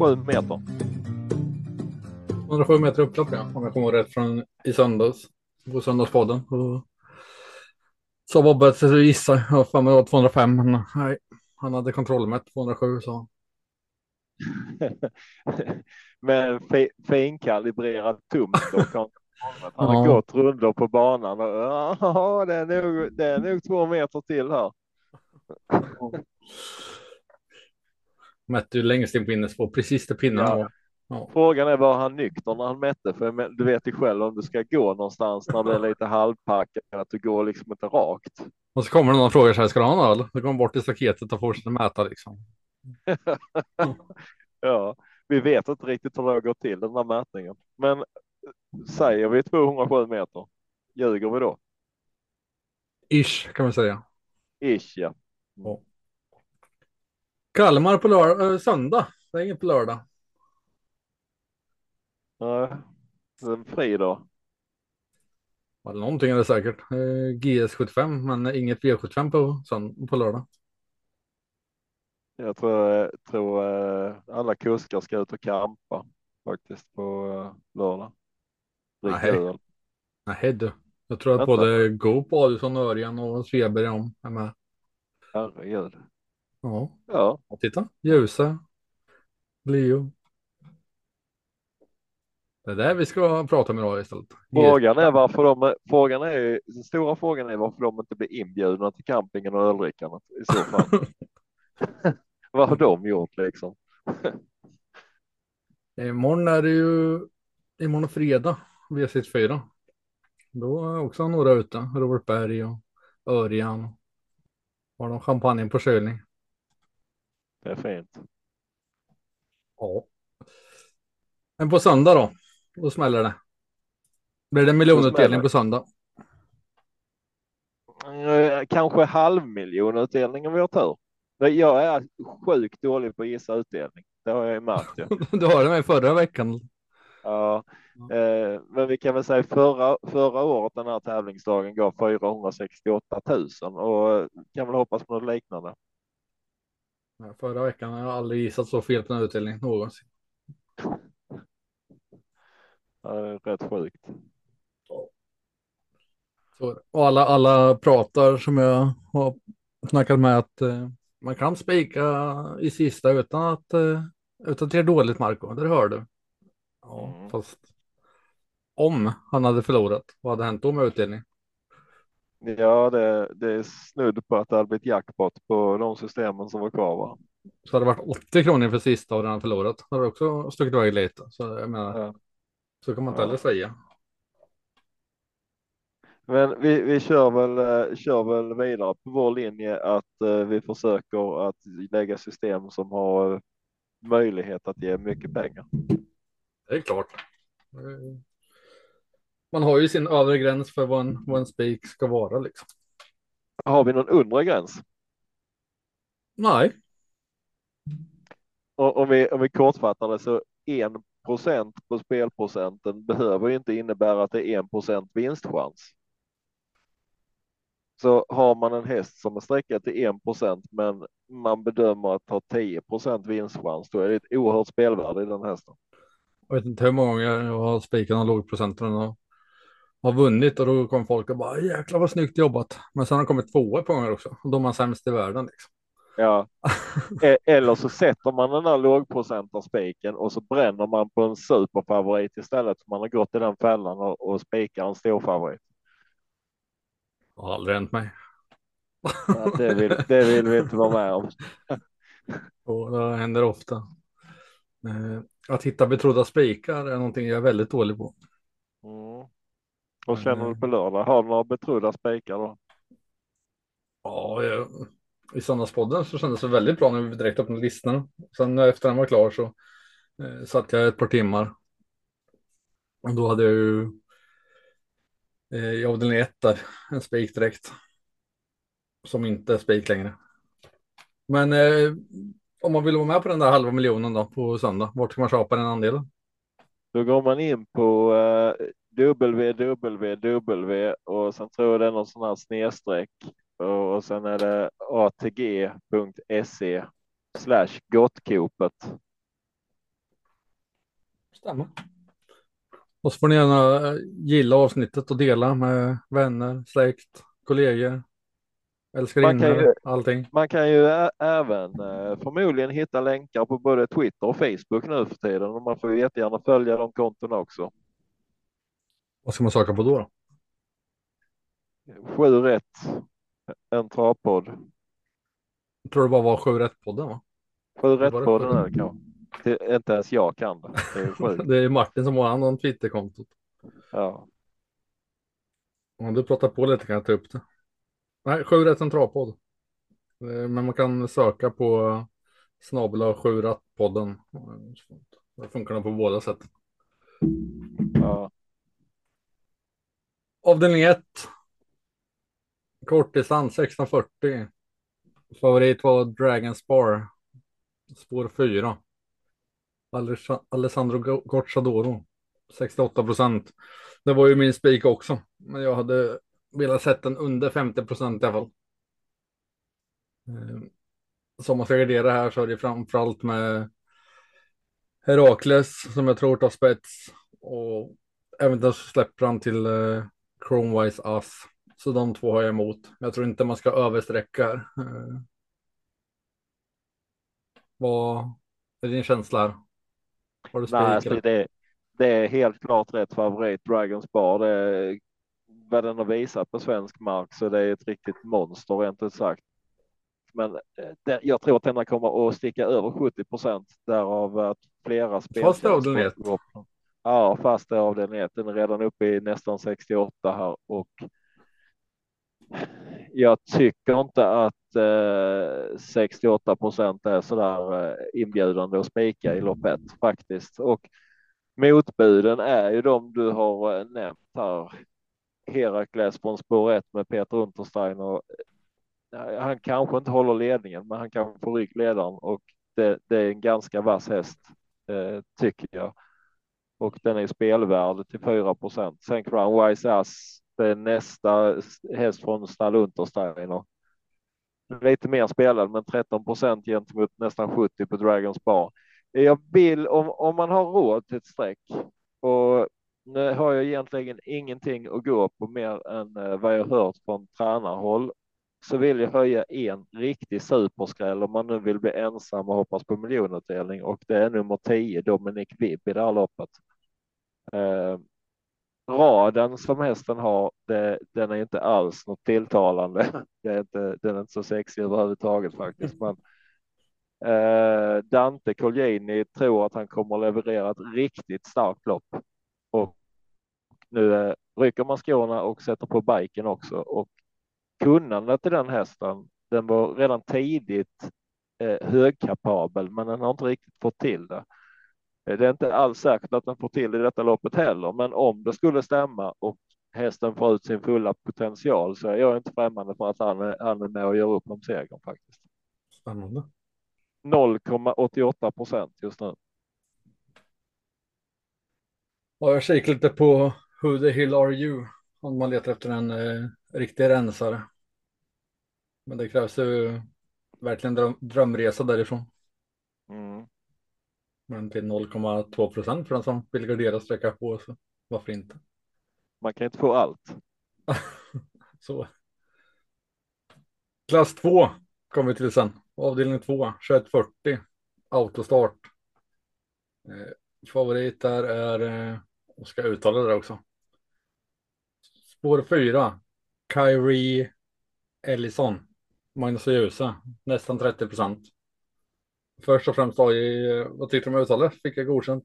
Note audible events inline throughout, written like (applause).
107 meter. 107 meter upplopp ja, om jag kommer rätt från i söndags. På söndagspodden. Och så Bobbe att jag har för mig det var 205, men nej. Han hade kontrollmätt 207 så. Med fi- finkalibrerad tumstock. Han (laughs) han har Ja. gått rundor på banan och ja, det är nog, det är nog två meter till här. Mätte ju längst in på innerspår, precis där pinnen Ja. var. Ja. Frågan är var han nykter när han mätte, för du vet ju själv om du ska gå någonstans när det är lite halvpackat, att du går liksom inte rakt. Och så kommer det någon och frågar så här, ska du ha en öl? Då går han bort till staketet och fortsätter mäta liksom. (laughs) Ja, vi vet inte riktigt hur det har gått till den här mätningen, men säger vi 207 meter, ljuger vi då? Ish kan man säga. Ish ja. Kalmar på lördag, äh, söndag. Det är inget på lördag. Nej, en fri då. Eller någonting är det säkert. Eh, GS75 men inget V75 på, på lördag. Jag tror, eh, tror eh, alla kuskar ska ut och campa faktiskt på eh, lördag. Dricka Nej. du. Jag tror att Vänta. både Goop, Adielsson, Örjan och Sveberg är om är med. Herregud. Ja, Ja, och titta. Ljuse. Leo. Det är det vi ska prata om idag istället. frågan är varför de, frågan är, den stora frågan är varför de inte blir inbjudna till campingen och öldrickandet i så fall. (laughs) Vad har de gjort liksom? (laughs) Imorgon är det ju imorgon och fredag. V64. Då är också några ute. Robert Berg och Örjan. Har de champagne på kylning? Det är fint. Ja. Men på söndag då? Då smäller det. Blir det en miljonutdelning på söndag? Eh, Kanske halvmiljonutdelning om vi har tur. Jag är sjukt dålig på att gissa utdelning. Det har jag ju märkt. Ja. (laughs) Du har det med förra veckan. Ja, eh, men vi kan väl säga förra, förra året den här tävlingsdagen gav 468 000 och kan väl hoppas på något liknande. Förra veckan har jag aldrig gissat så fel på en utdelning någonsin. Ja, det är rätt sjukt. Så, och alla, alla pratar som jag har snackat med att eh, man kan spika i sista utan att eh, utan att det är dåligt Marco. Det hör du. Ja, Mm. fast om han hade förlorat, vad hade hänt då med utdelning? Ja, det, det är snudd på att det hade blivit jackpot på de systemen som var kvar. Va? Så hade det varit 80 kronor för sista och den hade förlorat. Då hade det också stuckit iväg lite. Så jag menar, Ja. så kan man inte Ja. heller säga. Men vi, vi kör, väl, eh, kör väl vidare på vår linje att eh, vi försöker att lägga system som har eh, möjlighet att ge mycket pengar. Det är klart. Man har ju sin övre gräns för vad en, vad en spik ska vara liksom. Har vi någon undre gräns? Nej, Och om vi, om vi kortfattar det så 1 procent på spelprocenten behöver ju inte innebära att det är 1 procent vinstchans. Så har man en häst som är sträckad till 1 procent men man bedömer att ha 10 procent vinstchans, då är det ett oerhört spelvärde i den hästen. jag vet inte hur många gånger jag har spikat och lågprocenten har vunnit och då kom folk och bara jäklar vad snyggt jobbat. Men sen har det kommit tvåa på gånger också och då är man sämst i världen liksom. Ja, (laughs) E- eller så sätter man den där lågprocenta spiken och så bränner man på en superfavorit istället. för Man har gått i den fällan och, och spikar en stor favorit. Det har aldrig hänt mig. Ja, det, vill, det vill vi inte vara med om. (laughs) Och det händer ofta. Eh, Att hitta betrodda spikar är någonting jag är väldigt dålig på. Mm. Och känner du på lördag, har du några betrodda spikar då? Ja, jag, i söndagspodden så kändes det väldigt bra när vi direkt öppnade listorna. Sen efter den var klar så eh, satt jag ett par timmar. Och då hade jag ju eh, i avdelning 1 där en spik direkt. Som inte är spik längre. Men eh, om man vill vara med på den där halva miljonen då på söndag, vart ska man köpa den andelen? Då går man in på eh, www och sen tror jag det är någon sån här snedstreck och, sen är det atg.se slash gottkopet. Stämmer. Och så får ni gärna eh, gilla avsnittet och dela med vänner, släkt, kollegor, älskarinnor, allting. Man kan ju även eh, förmodligen hitta länkar på både Twitter och Facebook nu för tiden och man får jättegärna följa de kontona också. Vad ska man söka på då? då? Sju rätt, en travpodd. Jag tror det bara var sju rätt podden va? Sju rätt podden är det kanske. Det, inte ens jag kan det. Det är, (laughs) det är Martin som har hand om Twitterkontot. ja. Om du pratar på lite kan jag ta upp det. Nej, sju rätt en travpodd. Eh, Men man kan söka på snabel sju rätt podden. Det funkar nog på båda sätt. ja. Avdelning 1. Kortdistans 1640. Favorit var Dragon Spar. Spår 4. Alessandro Gocciadoro. 68 procent. Det var ju min spik också. Men jag hade velat sett den under 50 procent i alla fall. Ehm, som man ska gardera här så är det framförallt med Herakles som jag tror tar spets. Och även så släpper han till eh, Chromewise Ass. Så de två har jag emot. Jag tror inte man ska översträcka här. Eh, vad är din känsla här? Har du Nej, alltså det, det är helt klart rätt favorit. Dragons Bar. Det är, vad den har visat på svensk mark så det är ett riktigt monster rent ut sagt. Men eh, det, jag tror att den kommer att sticka över 70 procent därav att flera spel. Fast avdelning 1. Ja, fast avdelning 1. Den är redan uppe i nästan 68 här och jag tycker inte att eh, 68 procent är så där eh, inbjudande att spika i loppet faktiskt. Och motbuden är ju de du har eh, nämnt här. Herakles från spår 1 med Peter Unterstein och eh, han kanske inte håller ledningen, men han kan få ryggledaren och det, det, är en ganska vass häst eh, tycker jag. Och den är spelvärd till 4 procent. Sen Crown Wise Ass det är nästa häst från stall Untersteiner. Lite mer spelad, men 13 procent gentemot nästan 70 på Dragons Bar. Jag vill om, om man har råd till ett streck och nu har jag egentligen ingenting att gå på mer än eh, vad jag hört från tränarhåll så vill jag höja en riktig superskräll om man nu vill bli ensam och hoppas på miljonutdelning och det är nummer 10 Dominic Vibb i det här loppet. Eh, raden som hästen har, det, den är inte alls något tilltalande. (laughs) Det är inte, den är inte så sexig överhuvudtaget faktiskt. Men, eh, Dante Colgjini tror att han kommer att leverera ett riktigt starkt lopp. Och nu eh, rycker man skorna och sätter på biken också. Och kunnandet i den hästen, den var redan tidigt eh, högkapabel, men den har inte riktigt fått till det. Eh, det är inte alls säkert att den får till i detta loppet heller, men om det skulle stämma och hästen får ut sin fulla potential så är jag inte främmande för att han är, han är med och gör upp om segern faktiskt. Spännande. 0,88 procent just nu. Ja, jag kikar lite på Who the Hill Are You om man letar efter en eh, riktig rensare. Men det krävs ju verkligen dröm drömresa därifrån. Mm. Men till 0,2 procent för den som vill gardera sträcka på så varför inte? Man kan inte få allt. (laughs) så. Klass 2 kommer vi till sen. Avdelning 2, 2140. Autostart. Eh, favorit där är, eh, jag ska uttala det också. Spår 4. Kyrie Ellison. Magnus och Ljuse. Nästan 30 procent. Först och främst AI, vad tyckte du om uttalet? Fick jag godkänt?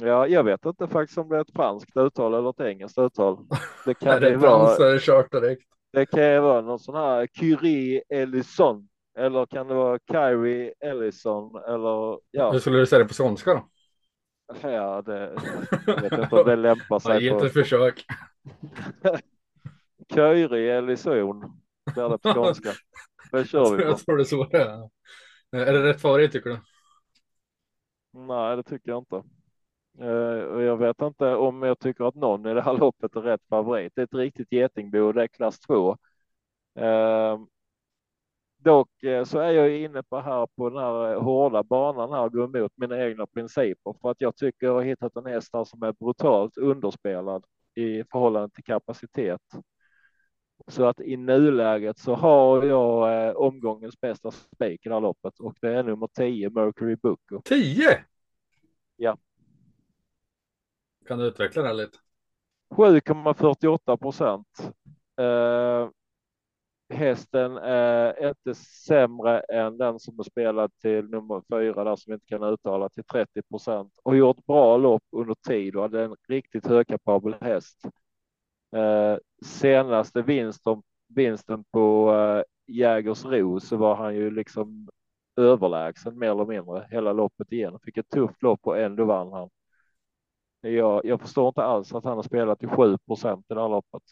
Ja, jag vet inte faktiskt om det är ett franskt uttal eller ett engelskt uttal. (laughs) Det kan det vara. Så är det kört direkt. Det kan ju vara någon sån här Curie Ellison eller kan det vara Kyrie Ellison eller ja. Hur skulle du säga det på skånska då? Ja, det jag vet inte om det (laughs) lämpar sig. Ja, på... ett försök. Kyrie Ellison blir det på skånska. (laughs) Det kör vi på. Jag tror det så det är. Eh, är det rätt favorit tycker du? Nej, det tycker jag inte. Eh, jag vet inte om jag tycker att någon i det här loppet är rätt favorit. Det är ett riktigt getingbo, det är klass 2. Eh, dock så är jag inne på här på den här hårda banan här och går emot mina egna principer för att jag tycker jag har hittat en häst här som är brutalt underspelad i förhållande till kapacitet. Så att i nuläget så har jag eh, omgångens bästa spik i det här loppet och det är nummer 10 Mercury Bucco. 10? Ja. Kan du utveckla det lite? 7,48 procent. Eh, hästen är inte sämre än den som är spelad till nummer fyra där som vi inte kan uttala till 30 procent och gjort bra lopp under tid och hade en riktigt högkapabel häst. Eh, senaste vinsten, vinsten på eh, Jägersro så var han ju liksom överlägsen mer eller mindre hela loppet igen. Fick ett tufft lopp och ändå vann han. Jag, jag förstår inte alls att han har spelat i 7 procent i det här loppet.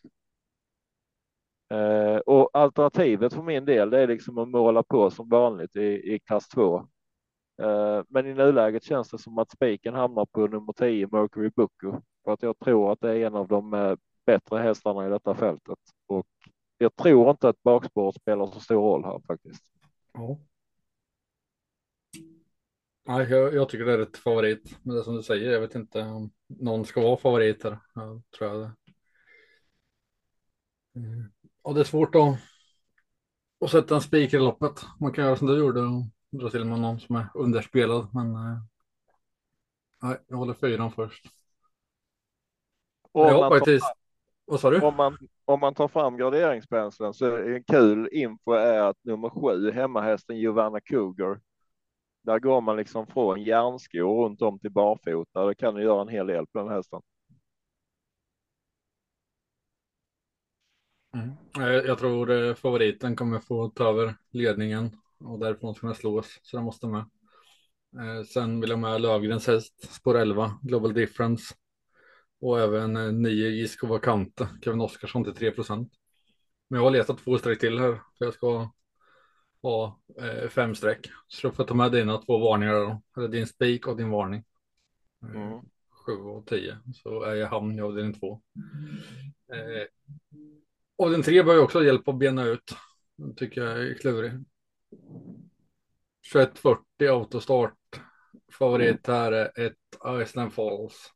Eh, och alternativet för min del, det är liksom att måla på som vanligt i, i klass 2. Eh, men i nuläget känns det som att spiken hamnar på nummer 10 Mercury Booker, för att jag tror att det är en av de eh, bättre hästarna i detta fältet och jag tror inte att bakspåret spelar så stor roll här faktiskt. Ja. Nej, jag, jag, tycker det är ett favorit, men det som du säger, jag vet inte om någon ska vara favorit här. Jag tror jag det. Mm. Och det är svårt att, att sätta en spik i loppet. Man kan göra som du gjorde och dra till med någon som är underspelad, men eh, nej, jag håller fyran först. Om jag man, faktiskt... Vad sa du? Om, man, om man tar fram graderingspenseln så är en kul info är att nummer sju, hemmahästen Giovanna Cougar, där går man liksom från järnskor runt om till barfota. Det kan du göra en hel del på den hästen. Mm. Jag tror eh, favoriten kommer få ta över ledningen och därifrån ska den slås, så den måste med. Eh, sen vill jag med Lövgrens häst, spår 11, Global Difference. Och även 9 eh, Isco Vakante, Kevin Oskarsson till 3 procent. Men jag har letat två streck till här, för jag ska ha fem streck. Så du får ta med dina två varningar då, eller din spik och din varning. Mm. 7 och 10, så är jag hamn i avdelning 2. Mm. Och den tre bör ju också hjälpa att bena ut. Den tycker jag är klurig. 2140 autostart. Favorit här är ett Iceland Falls.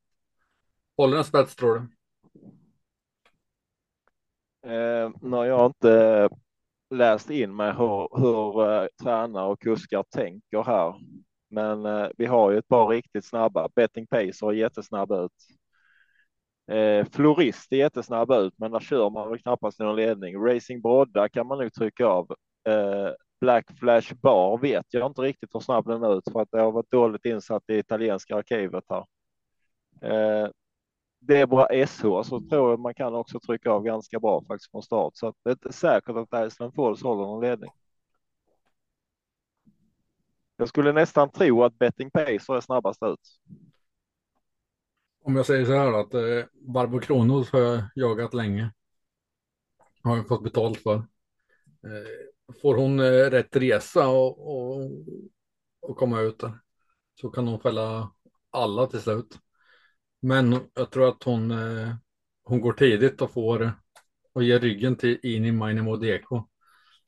Håller den spets tror du? Eh, när jag inte läst in mig hur, hur uh, tränare och kuskar tänker här. Men uh, vi har ju ett par riktigt snabba. Betting Pacer är jättesnabb ut. Eh, Florist är jättesnabb ut, men där kör man väl knappast i någon ledning. Racing Brodda kan man nog trycka av. Eh, Black Flash Bar vet jag inte riktigt hur snabb den är ut för att det har varit dåligt insatt i italienska arkivet här. Eh, Debra SH så tror jag man kan också trycka av ganska bra faktiskt från start så att det är inte säkert att Iceland Falls håller någon ledning. Jag skulle nästan tro att Betting Pacer är snabbast ut. Om jag säger så här att eh, Barbro Kronos har jag jagat länge. Har jag fått betalt för. Eh, får hon eh, rätt resa och, och, och komma ut där så kan hon fälla alla till slut. Men jag tror att hon, eh, hon går tidigt och får och ger ryggen till Ini Mini Modeko.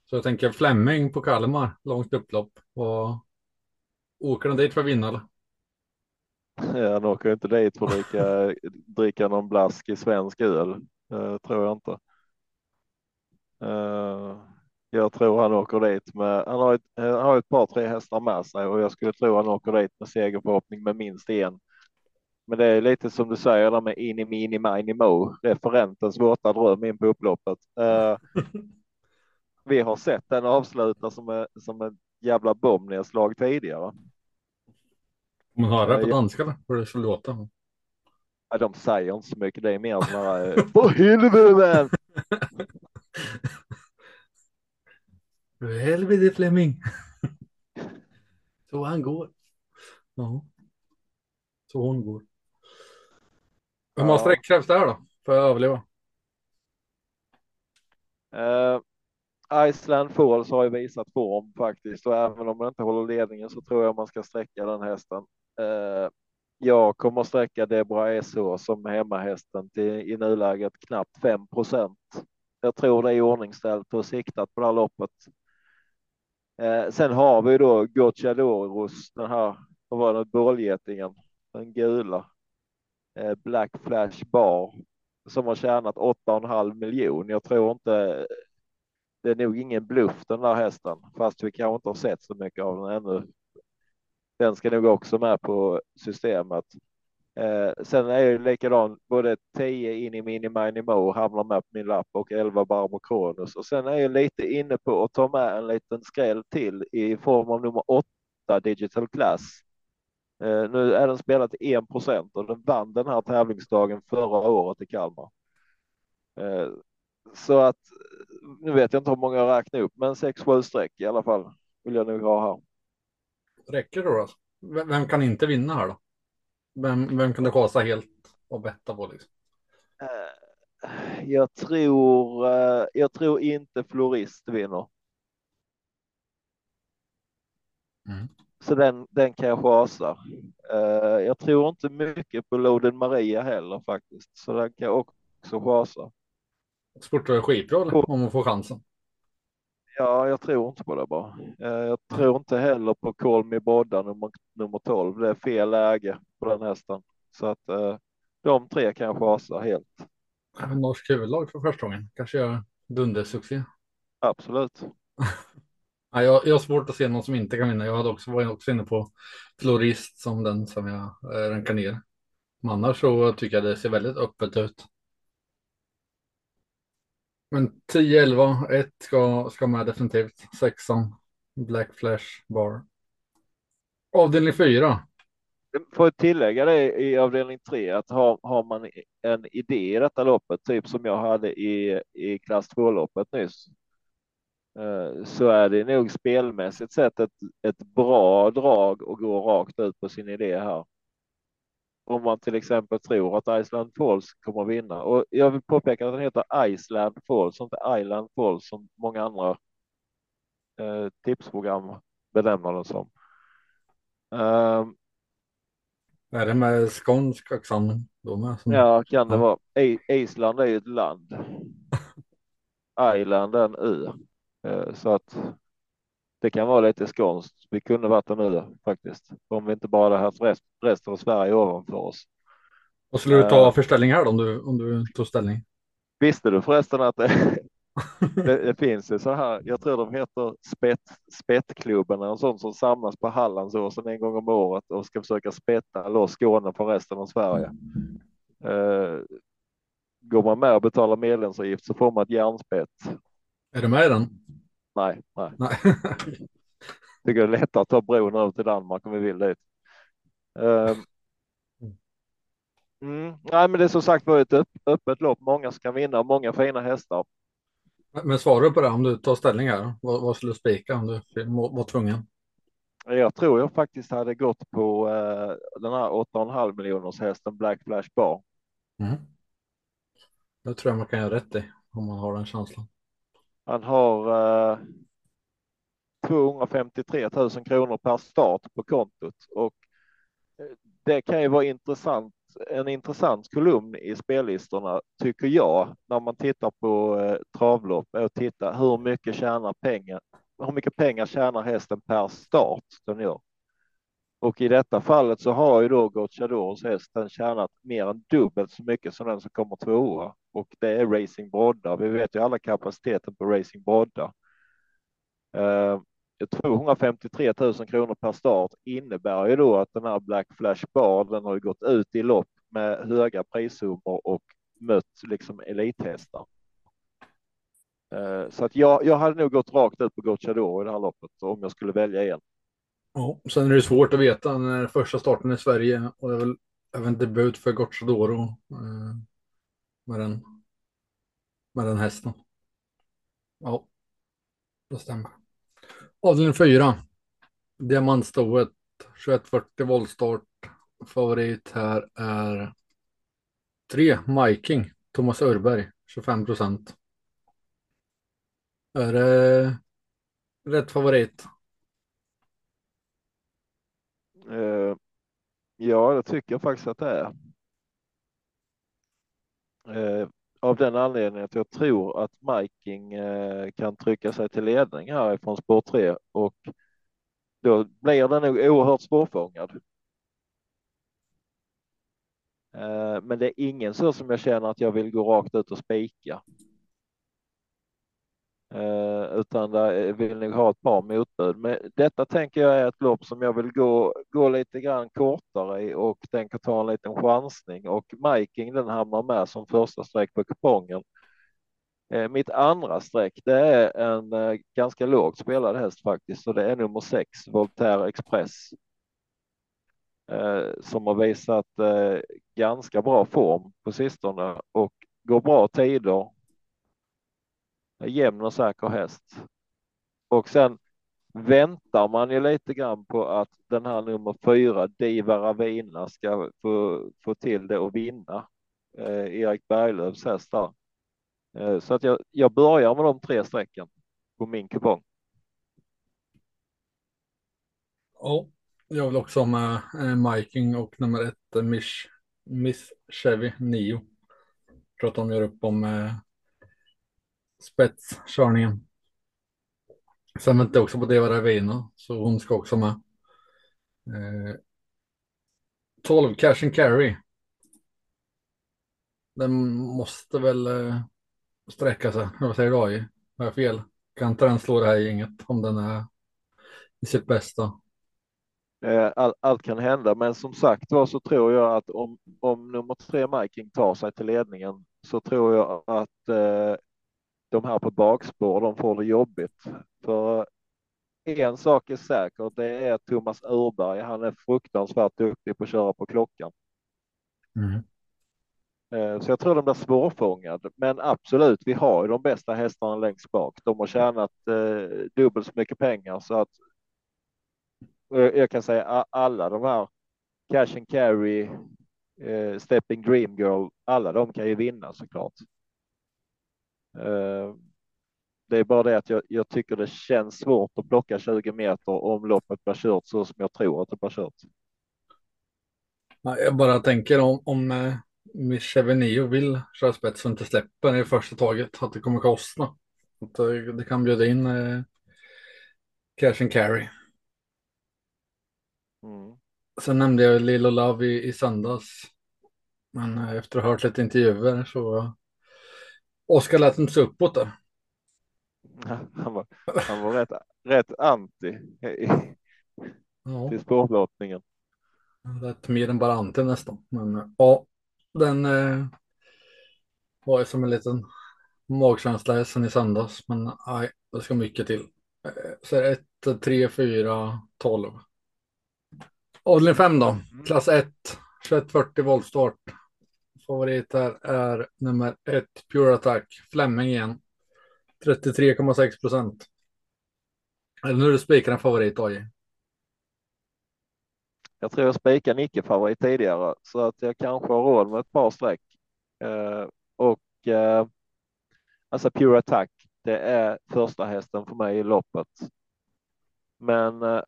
Så jag tänker Flemming på Kalmar, långt upplopp. Och åker den dit för att vinna? Han åker inte dit för att dricka, (laughs) dricka någon blask i svensk öl. Uh, tror jag inte. Uh, jag tror han åker dit med, han har, ett, han har ett par tre hästar med sig och jag skulle tro han åker dit med segerförhoppning med minst en. Men det är lite som du säger där med in i mini mini mo, referentens våta dröm in på upploppet. Uh, (laughs) vi har sett den avsluta som, är, som ett jävla bombnedslag tidigare. Får man höra på danska då? Hur det ska låta? Ja, de säger inte så mycket. Det är mer sådana här. (laughs) För helvete! (laughs) För helvete Flemming. Så han går. Ja. Så hon går. Hur många streck krävs det här då? För att överleva? Uh, Iceland Falls har ju visat form faktiskt och även om man inte håller ledningen så tror jag man ska sträcka den hästen. Eh, jag kommer att sträcka Debra SH som hemmahästen till i nuläget knappt 5 procent. Jag tror det är ordningställt och siktat på det här loppet. Eh, sen har vi då Gocciadoros, den här, vad var det, bollgetingen, den gula. Eh, Black Flash Bar som har tjänat 8,5 miljon. Jag tror inte det är nog ingen bluff den där hästen, fast vi kanske inte har sett så mycket av den ännu. Den ska nog också med på systemet. Eh, sen är det likadant, både 10 in i Mini Mini Mo hamnar med på min lapp och 11 Barbro Kronos. Och sen är jag lite inne på att ta med en liten skräll till i form av nummer 8 Digital Class. Eh, nu är den spelad till 1 procent och den vann den här tävlingsdagen förra året i Kalmar. Eh, så att nu vet jag inte hur många jag räknar upp, men 6-7 streck i alla fall vill jag nog ha här. Räcker det då? Vem kan inte vinna här då? Vem, vem kan du chasa helt och betta på liksom? Eh, jag tror, jag tror inte Florist vinner. Mm. Så den, den kan jag chasa. Eh, jag tror inte mycket på Loden Maria heller faktiskt, så den kan jag också chasa. Sportar är skitbra om man får chansen. Ja, jag tror inte på det bara. Jag tror inte heller på Call Me Bodda nummer, nummer 12. Det är fel läge på den hästen. Så att eh, de tre kan jag chasa helt. Norsk huvudlag för första gången. Kanske gör dundersuccé. Absolut. (laughs) ja, jag, jag har svårt att se någon som inte kan vinna. Jag hade också varit också inne på Florist som den som jag eh, rankar ner. Men annars så tycker jag det ser väldigt öppet ut. Men 10, 11, 1 ska, ska med definitivt. Sexan, Black Flash Bar. Avdelning 4. Får jag tillägga det i avdelning 3 att har, har man en idé i detta loppet, typ som jag hade i, i klass 2-loppet nyss, så är det nog spelmässigt sett ett, ett bra drag att gå rakt ut på sin idé här om man till exempel tror att Iceland Falls kommer att vinna. Och jag vill påpeka att den heter Iceland Falls, inte Island Falls som många andra eh, tipsprogram benämner den som. Um, är det med skånsk? Som... Ja, kan det vara. Island är ju ett land. (laughs) Island är en ö. Eh, så att det kan vara lite skånskt. Vi kunde varit en ö faktiskt. Om vi inte bara hade haft rest, resten av Sverige ovanför oss. Vad skulle du ta eh. för ställning här då, om du, om du tog ställning? Visste du förresten att det, (laughs) det, det finns ju så här, jag tror de heter spett, spettklubben eller sånt som samlas på Hallandsåsen en gång om året och ska försöka spetta loss Skåne från resten av Sverige. Uh, går man med och betalar medlemsavgift så får man ett järnspett. Är du med i den? Nej, nej. nej. (laughs) Tycker det är lättare att ta bron över till Danmark om vi vill dit. Um, mm, nej, men det är som sagt var ett öppet lopp. Många som kan vinna och många fina hästar. Men svarar du på det om du tar ställning här? Vad, vad skulle du spika om du var tvungen? Jag tror jag faktiskt hade gått på uh, den här 8,5 miljoners hästen Black Flash Bar. Mm. Det tror jag man kan göra rätt i om man har den känslan. Han har eh, 253 000 kronor per start på kontot och eh, det kan ju vara intressant. En intressant kolumn i spellistorna tycker jag när man tittar på eh, travlopp och tittar hur mycket tjänar pengar? Hur mycket pengar tjänar hästen per start den gör? Och i detta fallet så har ju då Gocciadors hästen tjänat mer än dubbelt så mycket som den som kommer tvåa och det är Racing Brodda. Vi vet ju alla kapaciteten på Racing Brodda. Uh, 253 000 kronor per start innebär ju då att den här Black Flash Bar, den har ju gått ut i lopp med höga prissummor och mött liksom elithästar. Eh, så att jag, jag hade nog gått rakt ut på Gocciador i det här loppet om jag skulle välja en. Ja, sen är det svårt att veta när första starten i Sverige och det är väl även debut för Gocciadoro eh, med den med den hästen. Ja, det stämmer. Avdelning 4. Diamantstoet 2140 voltstart. Favorit här är 3 Miking Thomas Örberg 25 procent. Är det rätt favorit? Uh, ja, det tycker jag faktiskt att det är. Eh, av den anledningen att jag tror att Miking eh, kan trycka sig till ledning härifrån spår 3 och då blir den nog oerhört svårfångad. Eh, men det är ingen så som jag känner att jag vill gå rakt ut och spika. Eh, utan där vill nog ha ett par motbud. Men detta tänker jag är ett lopp som jag vill gå, gå lite grann kortare i och tänker ta en liten chansning och Miking den hamnar med som första streck på kupongen. Eh, mitt andra streck det är en eh, ganska lågt spelad häst faktiskt så det är nummer sex Voltaire Express. Eh, som har visat eh, ganska bra form på sistone och går bra tider jämn och säker häst. Och sen väntar man ju lite grann på att den här nummer fyra, Diva Ravina, ska få, få till det och vinna. Eh, Erik Berglöfs häst där. Eh, så att jag, jag börjar med de tre strecken på min kupong. Ja, jag vill också ha med eh, Miking och nummer ett, eh, Miss, Miss Chevy 9. Jag tror att de gör upp om eh, spetskörningen. Sen väntar jag också på Deva Ravino, så hon ska också med. Eh, 12 cash and carry. Den måste väl eh, sträcka sig. Vad säger du AI? Har jag fel? Kan inte den slå det här gänget om den är i sitt bästa? Eh, all, allt kan hända, men som sagt var så tror jag att om, om nummer tre Miking tar sig till ledningen så tror jag att eh, de här på bakspår, de får det jobbigt. För en sak är säker, det är Thomas Urberg. Han är fruktansvärt duktig på att köra på klockan. Mm. Eh, så jag tror de blir svårfångad. Men absolut, vi har ju de bästa hästarna längst bak. De har tjänat eh, dubbelt så mycket pengar så att jag kan säga alla de här Cash and Carry, eh, Stepping Dream Girl, alla de kan ju vinna såklart. Eh, det är bara det att jag, jag, tycker det känns svårt att plocka 20 meter om loppet blir kört så som jag tror att det blir kört. Jag bara tänker om, om eh, Chevenio vill köra spets och inte släpper i första taget, att det kommer kosta. Att det, det kan bjuda in eh, cash and carry. Mm. Sen nämnde jag Lilo Love i, i söndags. Men eh, efter att ha hört lite intervjuer så Oskar lät inte så uppåt där. (laughs) Han var, han var rätt, rätt anti i, ja. till spårlottningen. Rätt mer än bara anti nästan. Men ja, den eh, var ju som en liten magkänsla sen i söndags. Men nej, det ska mycket till. Eh, så är det 1, 3, 4, 12. Avdelning 5 då, mm. klass 1, 2140 voltstart. Favorit här är nummer ett, Pure Attack, Flemming igen. 33,6 procent. Eller nu är du spikar en favorit, AJ? Jag tror jag spikade en icke-favorit tidigare så att jag kanske har råd med ett par streck. Eh, och eh, alltså Pure Attack, det är första hästen för mig i loppet. Men eh,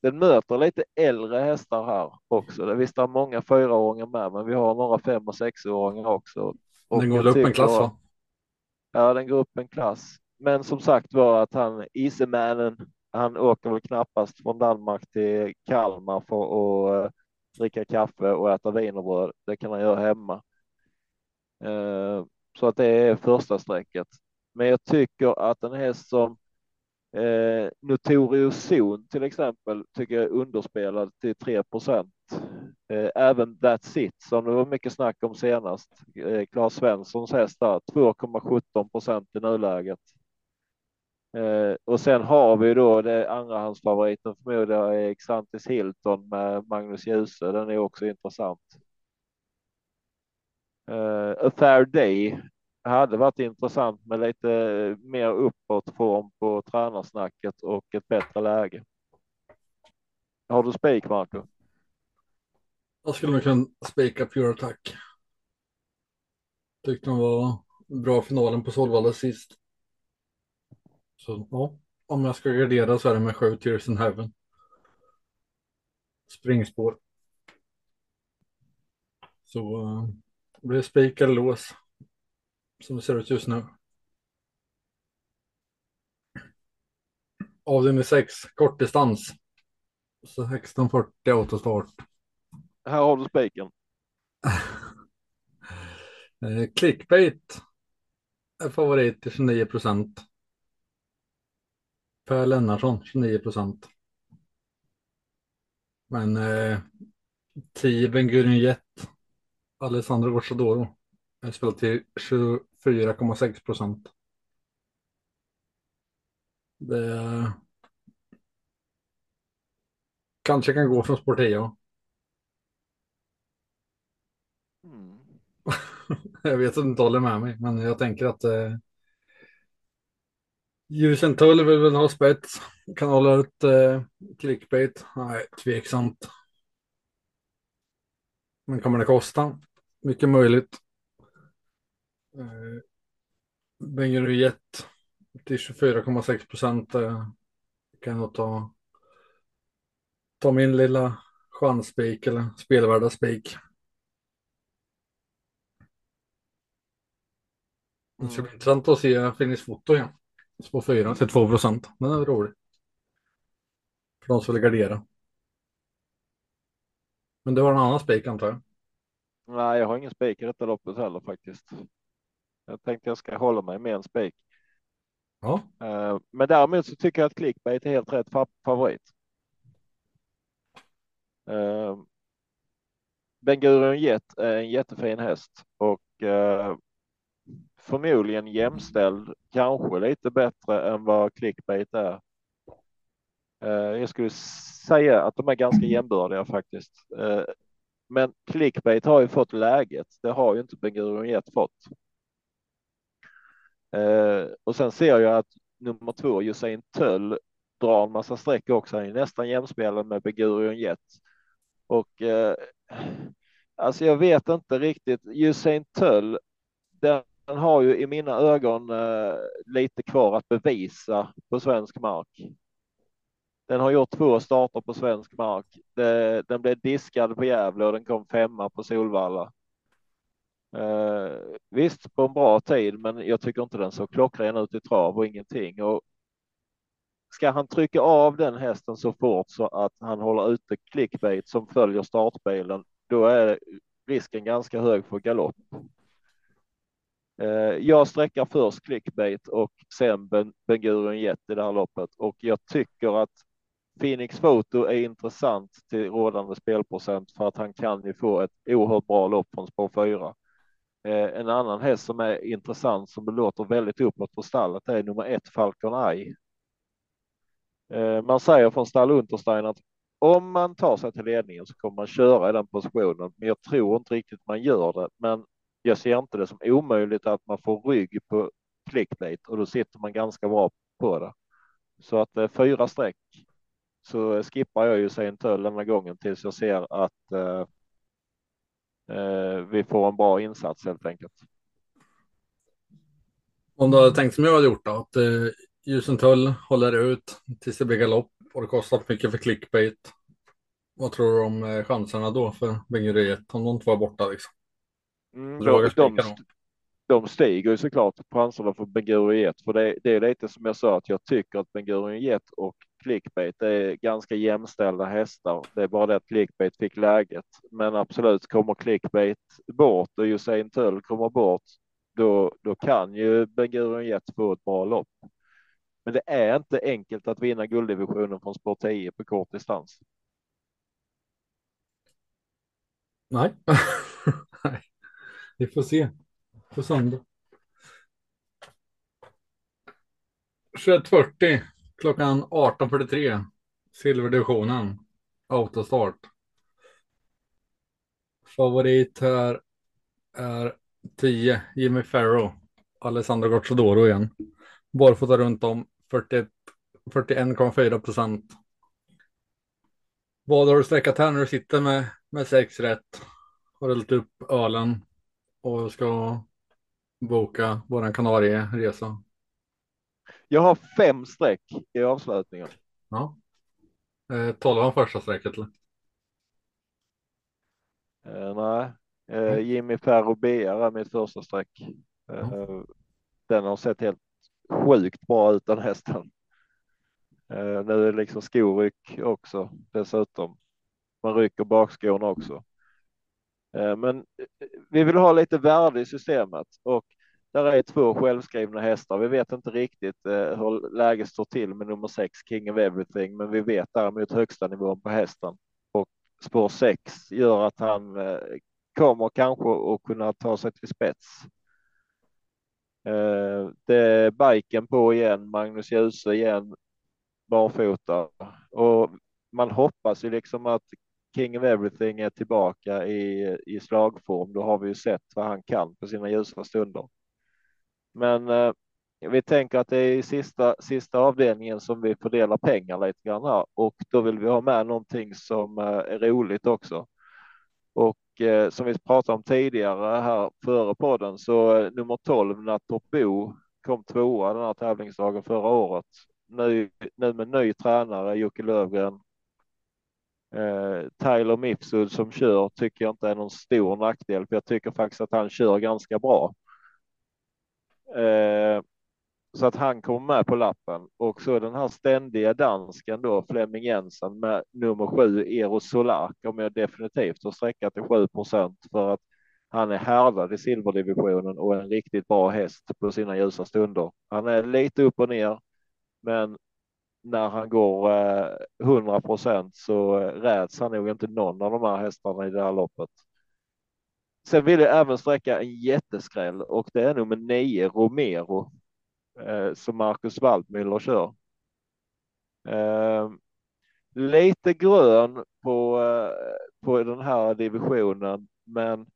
den möter lite äldre hästar här också. Det visst är många fyraåringar med, men vi har några fem och sexåringar också. Och den går upp en klass va? Ja, den går upp en klass. Men som sagt var att han, Isemannen, han åker väl knappast från Danmark till Kalmar för att uh, dricka kaffe och äta wienerbröd. Det kan han göra hemma. Uh, så att det är första strecket. Men jag tycker att en häst som Eh, Notorious Zon till exempel tycker jag är underspelad till 3 procent. Eh, även That's It som det var mycket snack om senast. Eh, Claes Svenssons häst där 2,17 procent i nuläget. Eh, och sen har vi då det andrahandsfavoriten förmodar är Xantis Hilton med Magnus Djuse. Den är också intressant. Uh, A Fair Day hade varit intressant med lite eh, mer uppåt form på tränarsnacket och ett bättre läge. Har du spik Marco? Jag skulle nog kunna spika Pure Attack. Tyckte den var bra finalen på Solvalla sist. Så ja, om jag ska gardera så är det med sju Tears in Heaven. Springspår. Så blir det blir spik eller lås som det ser ut just nu. Avdelning 6, kortdistans. 1640 autostart. Här har du spiken. (laughs) Eh, clickbait är favorit till 29 procent. Per Lennartsson 29 procent. Men eh, 10 Ben Gurion Jet. Alessandro Gocciadoro. Spelat till 24,6 procent. Det kanske kan gå från Sportia. Mm. (laughs) Jag vet att du inte håller med mig, men jag tänker att eh, Ljusen tull vill väl ha spets. Kan hålla ut eh, clickbait. Nej, tveksamt. Men kommer det kosta? Mycket möjligt. Eh, Bengerud Jet till 24,6 procent. Eh, kan jag ta, ta min lilla chansspik eller spelvärda spik. Det ska bli intressant att se Finnish Foto igen. Spår 4 till 2 procent. Den är rolig. För de som vill gardera. Men du har en annan spik antar jag? Nej, jag har ingen spik i detta loppet heller faktiskt. Jag tänkte jag ska hålla mig med en spik. Ja. Eh, Men däremot så tycker jag att clickbait är helt rätt fa- favorit. Eh, Ben Gurion Jet är en jättefin häst och eh, förmodligen jämställd, kanske lite bättre än vad clickbait är. Jag skulle säga att de är ganska jämbördiga faktiskt. Men clickbait har ju fått läget. Det har ju inte Ben Gurion Jet fått. Eh, och sen ser jag att nummer två, Usain Töll, drar en massa streck också. Han är nästan jämspelad med Begurion Jet. Och eh, alltså jag vet inte riktigt. Usain Töll, den har ju i mina ögon eh, lite kvar att bevisa på svensk mark. Den har gjort två starter på svensk mark. Det, den blev diskad på Gävle och den kom femma på Solvalla. Eh, visst, på en bra tid, men jag tycker inte den såg klockren ut i trav och ingenting. Och ska han trycka av den hästen så fort så att han håller ute clickbait som följer startbilen, då är risken ganska hög för galopp. Eh, jag sträckar först clickbait och sen Ben, Gurion Jet i det här loppet och jag tycker att Phoenix Photo är intressant till rådande spelprocent för att han kan ju få ett oerhört bra lopp från spår 4. Eh, en annan häst som är intressant som det låter väldigt uppåt på stallet är nummer ett Falcon Eye. Eh, man säger från stall Unterstein att om man tar sig till ledningen så kommer man köra i den positionen, men jag tror inte riktigt man gör det. Men jag ser inte det som omöjligt att man får rygg på clickbait och då sitter man ganska bra på det. Så att eh, fyra streck så skippar jag ju sen Töll den här gången tills jag ser att eh, vi får en bra insats helt enkelt. Om du hade tänkt som jag hade gjort då, att eh, Ljusentull håller ut tills det blir galopp och det kostar för mycket för clickbait. Vad tror du om eh, chanserna då för Bengeriet om de två är borta liksom? Mm, de, stiger ju såklart chanserna för Ben för det, det är lite som jag sa att jag tycker att Ben och Clickbait är ganska jämställda hästar. Det är bara det att Clickbait fick läget. Men absolut kommer Clickbait bort och Usain Töll kommer bort, då, då kan ju Ben få ett bra lopp. Men det är inte enkelt att vinna gulddivisionen från spår 10 på kort distans. Nej. (laughs) Nej. Vi får se på söndag. 21.40 klockan 18.43 silverdivisionen autostart. Favorit här är 10 Jimmy Farrow. Alessandro Gocciadoro igen. Barfota runt om 41,4 procent. Vad har du sträckat här när du sitter med, med sex rätt? Har hällt upp ölen och ska boka våran Kanarieresa. Jag har fem streck i avslutningen. Ja. Eh, tolvan första strecket eller? Eh, nej, eh, Jimmy Ferro BR är mitt första streck. Eh, den har sett helt sjukt bra ut den hästen. Eh, nu är det liksom skoryck också dessutom. Man rycker bakskorna också. Eh, men vi vill ha lite värde i systemet och där är två självskrivna hästar. Vi vet inte riktigt eh, hur läget står till med nummer sex King of Everything, men vi vet däremot högsta nivån på hästen och spår sex gör att han eh, kommer kanske att kunna ta sig till spets. Eh, det är biken på igen, Magnus Djuse igen, barfota och man hoppas ju liksom att King of Everything är tillbaka i, i slagform. Då har vi ju sett vad han kan på sina ljusa stunder. Men eh, vi tänker att det är i sista, sista avdelningen som vi fördelar pengar lite grann här och då vill vi ha med någonting som eh, är roligt också. Och eh, som vi pratade om tidigare här före podden så eh, nummer 12 Nattorp kom tvåa den här tävlingsdagen förra året. Nu, nu med ny tränare Jocke Lövgren. Eh, Tyler Mifsud som kör tycker jag inte är någon stor nackdel, för jag tycker faktiskt att han kör ganska bra. Eh, så att han kommer med på lappen och så den här ständiga dansken då Flemming Jensen med nummer sju Eros Solar kommer jag definitivt att sträcka till 7 procent för att han är härdad i silverdivisionen och en riktigt bra häst på sina ljusa stunder. Han är lite upp och ner, men när han går eh, 100 procent så eh, räds han nog inte någon av de här hästarna i det här loppet. Sen vill jag även sträcka en jätteskräll och det är nummer nio Romero eh, som Marcus Waldmüller kör. Eh, lite grön på, eh, på den här divisionen, men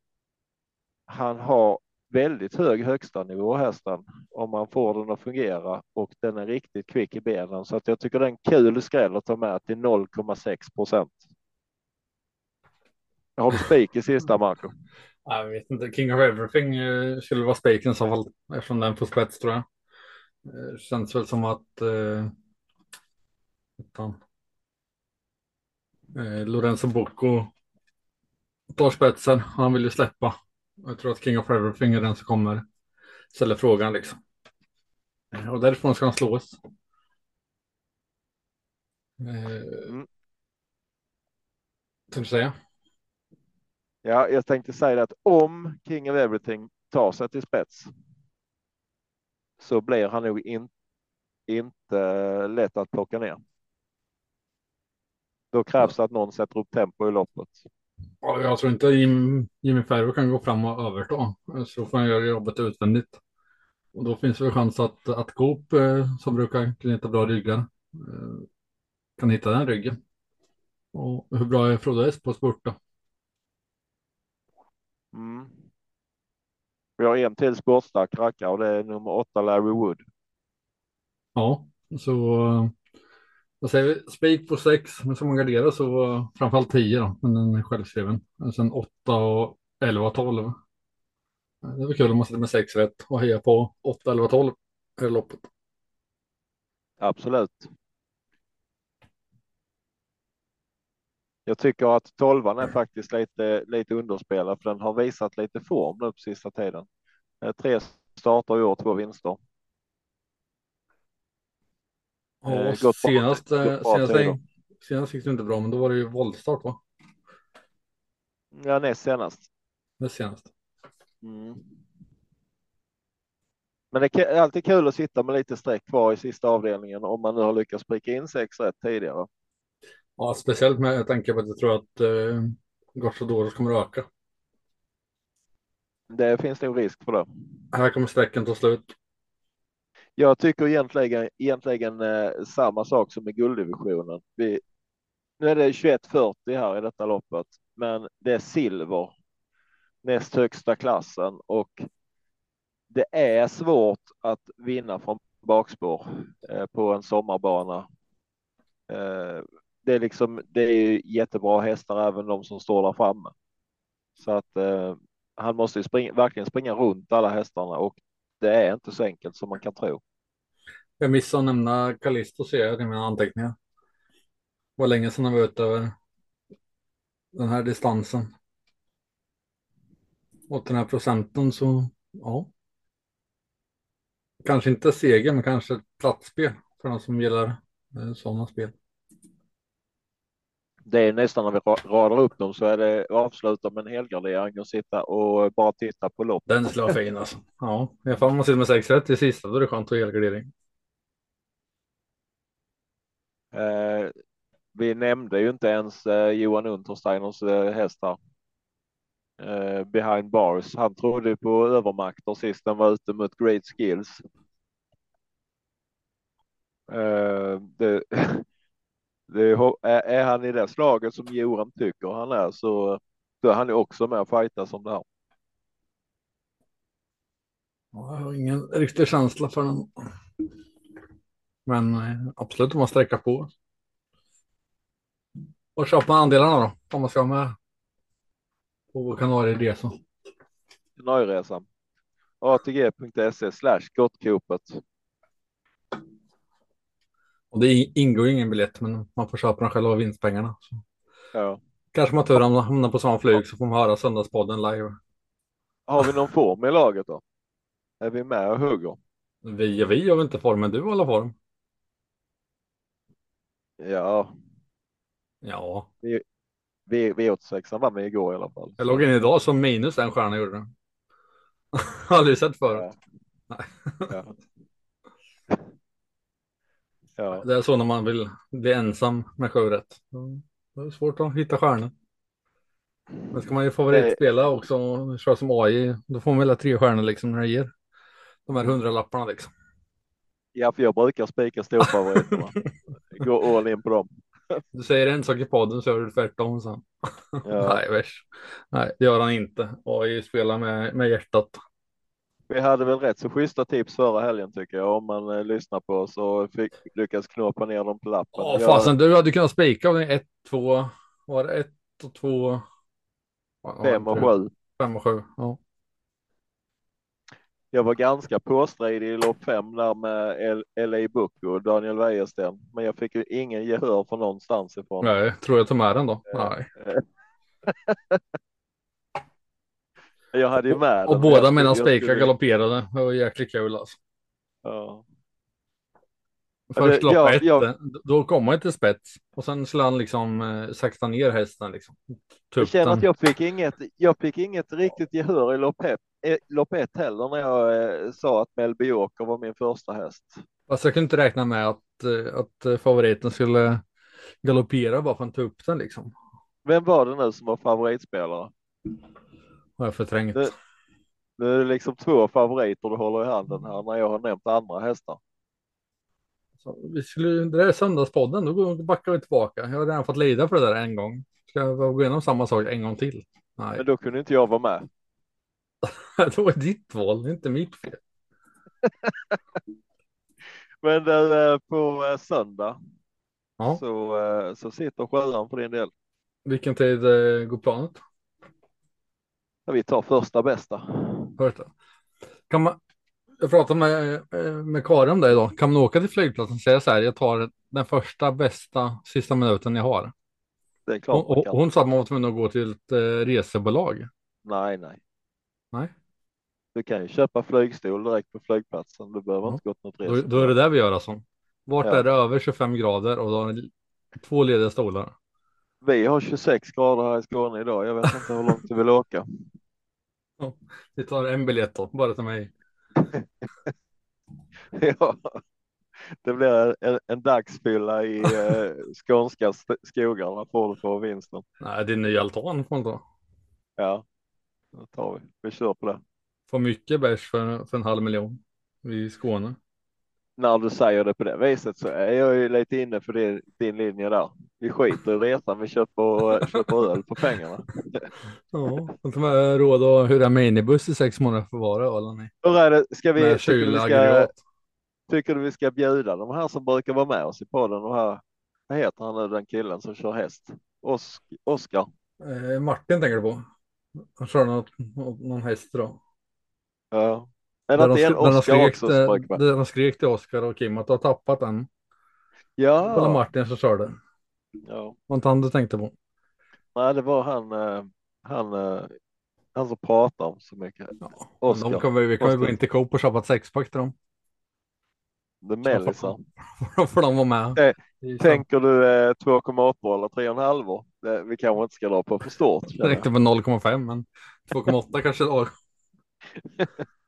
han har väldigt hög högsta nivå hästen om man får den att fungera och den är riktigt kvick i benen så att jag tycker det är en kul skräll att ta med till 0,6 procent. Har du spik i sista Marco? Jag vet inte, King of Everything eh, skulle vara spiken i så fall eftersom den får spets tror jag. Det eh, känns väl som att eh, utan, eh, Lorenzo Bocco tar spetsen. Han vill ju släppa. Jag tror att King of Everything är den som kommer ställa frågan liksom. Eh, och därifrån ska han slås. Eh, mm. du säga? Ja, jag tänkte säga att om King of Everything tar sig till spets så blir han nog in, inte lätt att plocka ner. Då krävs det att någon sätter upp tempo i loppet. Ja, jag tror inte Jim, Jimmy Ferro kan gå fram och överta. Så får han göra jobbet utvändigt. Och då finns det chans att, att Coop, eh, som brukar knyta bra ryggar, eh, kan hitta den ryggen. Och hur bra är Frodo S på spurt då? Mm. Vi har en till sportstark rackare och det är nummer åtta Larry Wood. Ja, så vad säger vi? Spik på sex, men som man garderar så framförallt tio då, men den är självskriven. Sen åtta och elva och tolv. Det var kul om man sitter med sex rätt och hejar på åtta, elva, tolv i loppet. Absolut. Jag tycker att tolvan är faktiskt lite, lite underspelad för den har visat lite form nu på sista tiden. Eh, tre starter i år, två vinster. Ja, eh, senast, senast, senast gick det inte bra, men då var det ju våldstart va? Ja, näst senast. Näst senast. Mm. Men det är alltid kul att sitta med lite streck kvar i sista avdelningen om man nu har lyckats pricka in sex rätt tidigare. Ja, speciellt med tanke på att jag tror att eh, Gocciadores kommer att öka. Det finns nog risk för det. Här kommer sträckan ta slut. Jag tycker egentligen, egentligen eh, samma sak som i gulddivisionen. Vi, nu är det 2140 här i detta loppet, men det är silver näst högsta klassen och det är svårt att vinna från bakspår eh, på en sommarbana. Eh, det är liksom, det är jättebra hästar, även de som står där framme. Så att eh, han måste springa, verkligen springa runt alla hästarna och det är inte så enkelt som man kan tro. Jag missade att nämna Callisto ser jag i mina anteckningar. Det var länge sedan han var ute över den här distansen. Och den här procenten så, ja. kanske inte seger, men kanske ett platsspel för de som gillar eh, sådana spel. Det är nästan när vi ra- radar upp dem så är det avsluta med en helgardering och sitta och bara titta på lopp. Den skulle vara fin alltså. Ja, i alla fall om man sitter med 6 rätt i sista, då är det skönt att helgardering. Eh, vi nämnde ju inte ens eh, Johan Untersteiners eh, häst här. Eh, behind bars. Han trodde på övermakter sist han var ute mot great skills. Eh, det, (laughs) är, är han i det slaget som Johan tycker han är så då är han också med och fightas om det här. Ja, Jag har ingen riktig känsla för den. Men eh, absolut om man sträcker på. Och köper man andelarna då? Om man ska med på Kanarieresan. Nöjresan. ATG.se slash gottkopet. Och det ingår ju ingen biljett, men man får köpa den själv av vinstpengarna. Så. Ja. Kanske man tur hamnar på samma flyg så får man höra söndagspodden live. Har vi någon form i laget då? Är vi med och hugger? Vi, vi har inte form, men du har alla form. Ja, Ja, vi, V86 var med igår i alla fall. jag låg in idag som minus en stjärna gjorde den. (laughs) Aldrig sett förut. Ja. Ja. (laughs) Ja. Det är så när man vill bli ensam med sju rätt. Det är svårt att hitta stjärnor. Men ska man ju favoritspela också och köra som AI, då får man väl tre stjärnor liksom när det ger de här hundralapparna liksom. ja, för jag brukar spika storfavoriterna. Gå all in på dem. Du säger en sak i podden så gör du tvärtom sen. Ja. Nej, värst. Nej, det gör han inte. AI spelar med, med hjärtat. Vi hade väl rätt så schyssta tips förra helgen tycker jag. Om man eh, lyssnar på oss och fick, lyckas knåpa ner dem på lappen. Ja, fasen, du hade kunnat spika av ett, två, var det ett och två? Fem och sju. Fem och sju, ja. Jag var ganska påstridig i lopp fem där med LA Book och Daniel Wäjersten. Men jag fick ju ingen gehör från någonstans ifrån. Nej, tror jag tar med den då? Nej. (laughs) (laughs) Jag hade ju med Och men båda mina spikar skulle- galopperade. Det var jäkligt kul alltså. Ja. Först lopp jag- ett, jag- då kom han till spets. Och sen skulle han liksom eh, sakta ner hästen liksom. Jag känner att jag fick inget, jag fick inget riktigt gehör i lopp ett, eh, lopp ett heller när jag eh, sa att Melby Joker var min första häst. Fast jag kunde inte räkna med att, eh, att eh, favoriten skulle galoppera bara för att ta upp den liksom. Vem var det nu som var favoritspelare? Har jag förträngt. Det- Nu är det liksom två favoriter du håller i handen här när jag har nämnt andra hästar. Så vi skulle, det där är söndagspodden, då backar vi tillbaka. Jag har redan fått lida för det där en gång. Ska jag gå igenom samma sak en gång till? Nej, Men då kunde inte jag vara med. (laughs) det var ditt val, det är inte mitt fel. (laughs) Men där, eh, på eh, söndag Ja. så, eh, så sitter sjuan för din del. Vilken tid går planet? Ja, Vi tar första bästa. Det. Kan man, jag pratade med, eh, med Karin om det idag. Kan man åka till flygplatsen och säga så här, jag tar den första bästa sista minuten jag har. Det är klart Hon, hon, sa att man var tvungen att gå till ett eh, resebolag. Nej, nej. Nej, Du kan ju köpa flygstol direkt på flygplatsen. Du behöver Ja. inte gå till något då, resa. då är det där vi gör alltså. Vart Ja. är det över 25 grader och då har ni två lediga stolar? Vi har 26 grader här i Skåne idag. Jag vet inte hur långt du vill åka. (laughs) Vi tar en biljett då, bara till mig. (laughs) ja. Det blir en, en dagsfylla i (laughs) eh, skånska skogarna får du få vinsten. Nej, det är ny altan får man ta. Ja, då tar vi. Vi kör på det. Får mycket bärs för, för en halv miljon i Skåne. När du säger det på det viset så är jag ju lite inne för det, din linje där. Vi skiter i resan, vi köper, köper öl på pengarna. (laughs) Ja, och de har råd att hyra minibuss i sex månader för vara eller nej. Hur är det, ska vi, tycker, du vi ska, tycker du vi ska bjuda de här som brukar vara med oss i podden och här, vad heter han nu den killen som kör häst? Osk, Oskar. Eh, Martin tänker du på? Han kör något, någon häst då. Ja. Är Där det de, inte en där de också som de skrek till Oskar och Kim att du har tappat den. Det var Ja, Martin som körde. ja. Var inte han du tänkte på? Nej, det var han, eh, han, eh, han som pratar om så mycket. Ja. Oskar. De kan vi, vi kan ju gå in till Coop och köpa ett sexpack till dem. Det är mellisar. Får de vara med. Eh, Det är Tänker du eh, 2,8 eller 3,5? Det, vi kanske inte ska dra på för stort. Det jag. räckte med 0,5 men 2,8 kanske var. (laughs)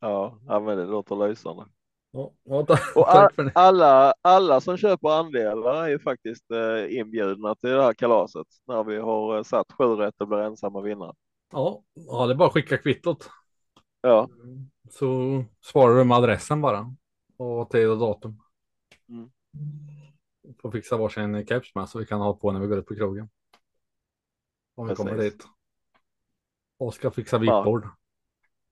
Ja, ja, men det låter lysande. Ja, ja, (laughs) (laughs) tack, Och alla, alla som köper andelar är ju faktiskt eh, inbjudna till det här kalaset när vi har eh, satt sju rätt och blir ensamma vinnare. Ja, ja, det är bara att skicka kvittot. Ja, Så svarar du med adressen bara. Och tid och datum. Mm. Får fixa varsin keps med så vi kan ha på när vi går ut på krogen. Om vi kommer Precis. dit. Och ska fixa Ja.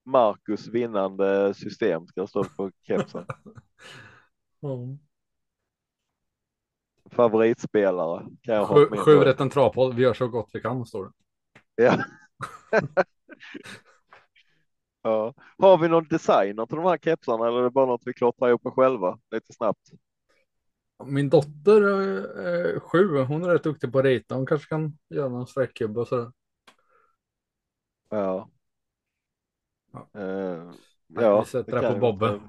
Marcus vinnande system ska stå på kepsen. (laughs) Ja. Favoritspelare kan jag Sju, sju travpodd. Vi gör så gott vi kan står det. (laughs) Ja. ja. Har vi någon designer till de här kepsarna eller är det bara något vi klottrar ihop själva lite snabbt? Min dotter är sju. Hon är rätt duktig på att rita. Hon kanske kan göra någon sträckkubbe och sådär. Ja. Ja. Nej, ja, vi sätter det på Bobbe.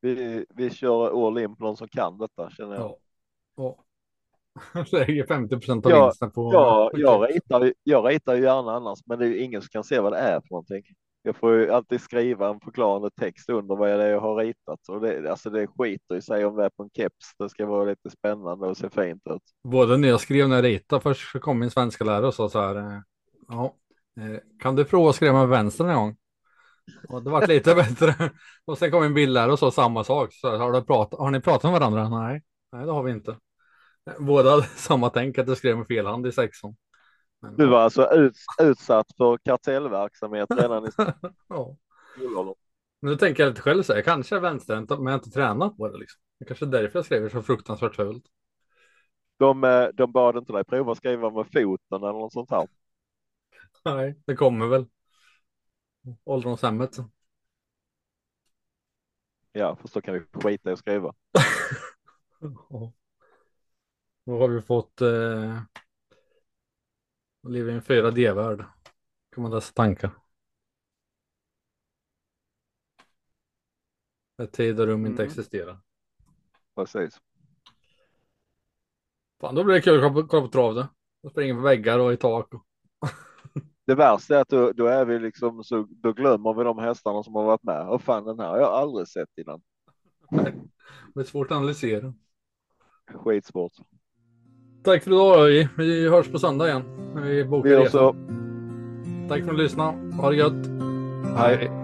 Vi, vi kör all in på någon som kan detta känner jag. Ja. ja. (laughs) Lägger 50 procent av Ja, vinsten på. Ja, jag, ritar, ju- jag ritar ju gärna annars, men det är ju ingen som kan se vad det är för någonting. Jag får ju alltid skriva en förklarande text under vad det är jag har ritat. Och det, alltså det skiter i sig om det är på en keps. Det ska vara lite spännande och se fint ut. Både när jag skrev och när jag ritade. Först så kom min svenska lärare och sa så här. eh, Ja, kan du prova att skriva med vänster en gång? Och det vart lite (laughs) bättre. Och sen kom min bildlärare och sa samma sak. Så har, du pratat, har ni pratat med varandra? Nej, nej det har vi inte. Båda hade (laughs) samma tänk att jag skrev med fel hand i sexan. Men, Du var alltså ut, utsatt för kartellverksamhet redan i (laughs) ja. Men nu tänker jag lite själv så här, jag kanske är vänsterhänt men jag har inte tränat på det liksom. Det kanske är därför jag skriver så fruktansvärt fult. De, eh, de bad inte dig prova att skriva med foten eller något sånt här. Nej, det kommer väl. Ålderdomshemmet. Ja, fast då kan vi skita i att skriva. (laughs) Då har vi fått eh, leva i en 4D-värld. Kan man läsa tankar. Där tid och rum inte Mm. existerar. Precis. Fan, då blir det kul att kolla på, kolla på trav. Jag springer på väggar och i tak. Och... (laughs) Det värsta är att då, då är vi liksom så då glömmer vi de hästarna som har varit med. Och fan den här har jag aldrig sett innan. Det är svårt att analysera. Skitsvårt. Tack för idag Öj. Vi hörs på söndag igen. när Vi bokar Vi gör så. Tack för att ni lyssnade. Ha det gött. Hej. Torsdag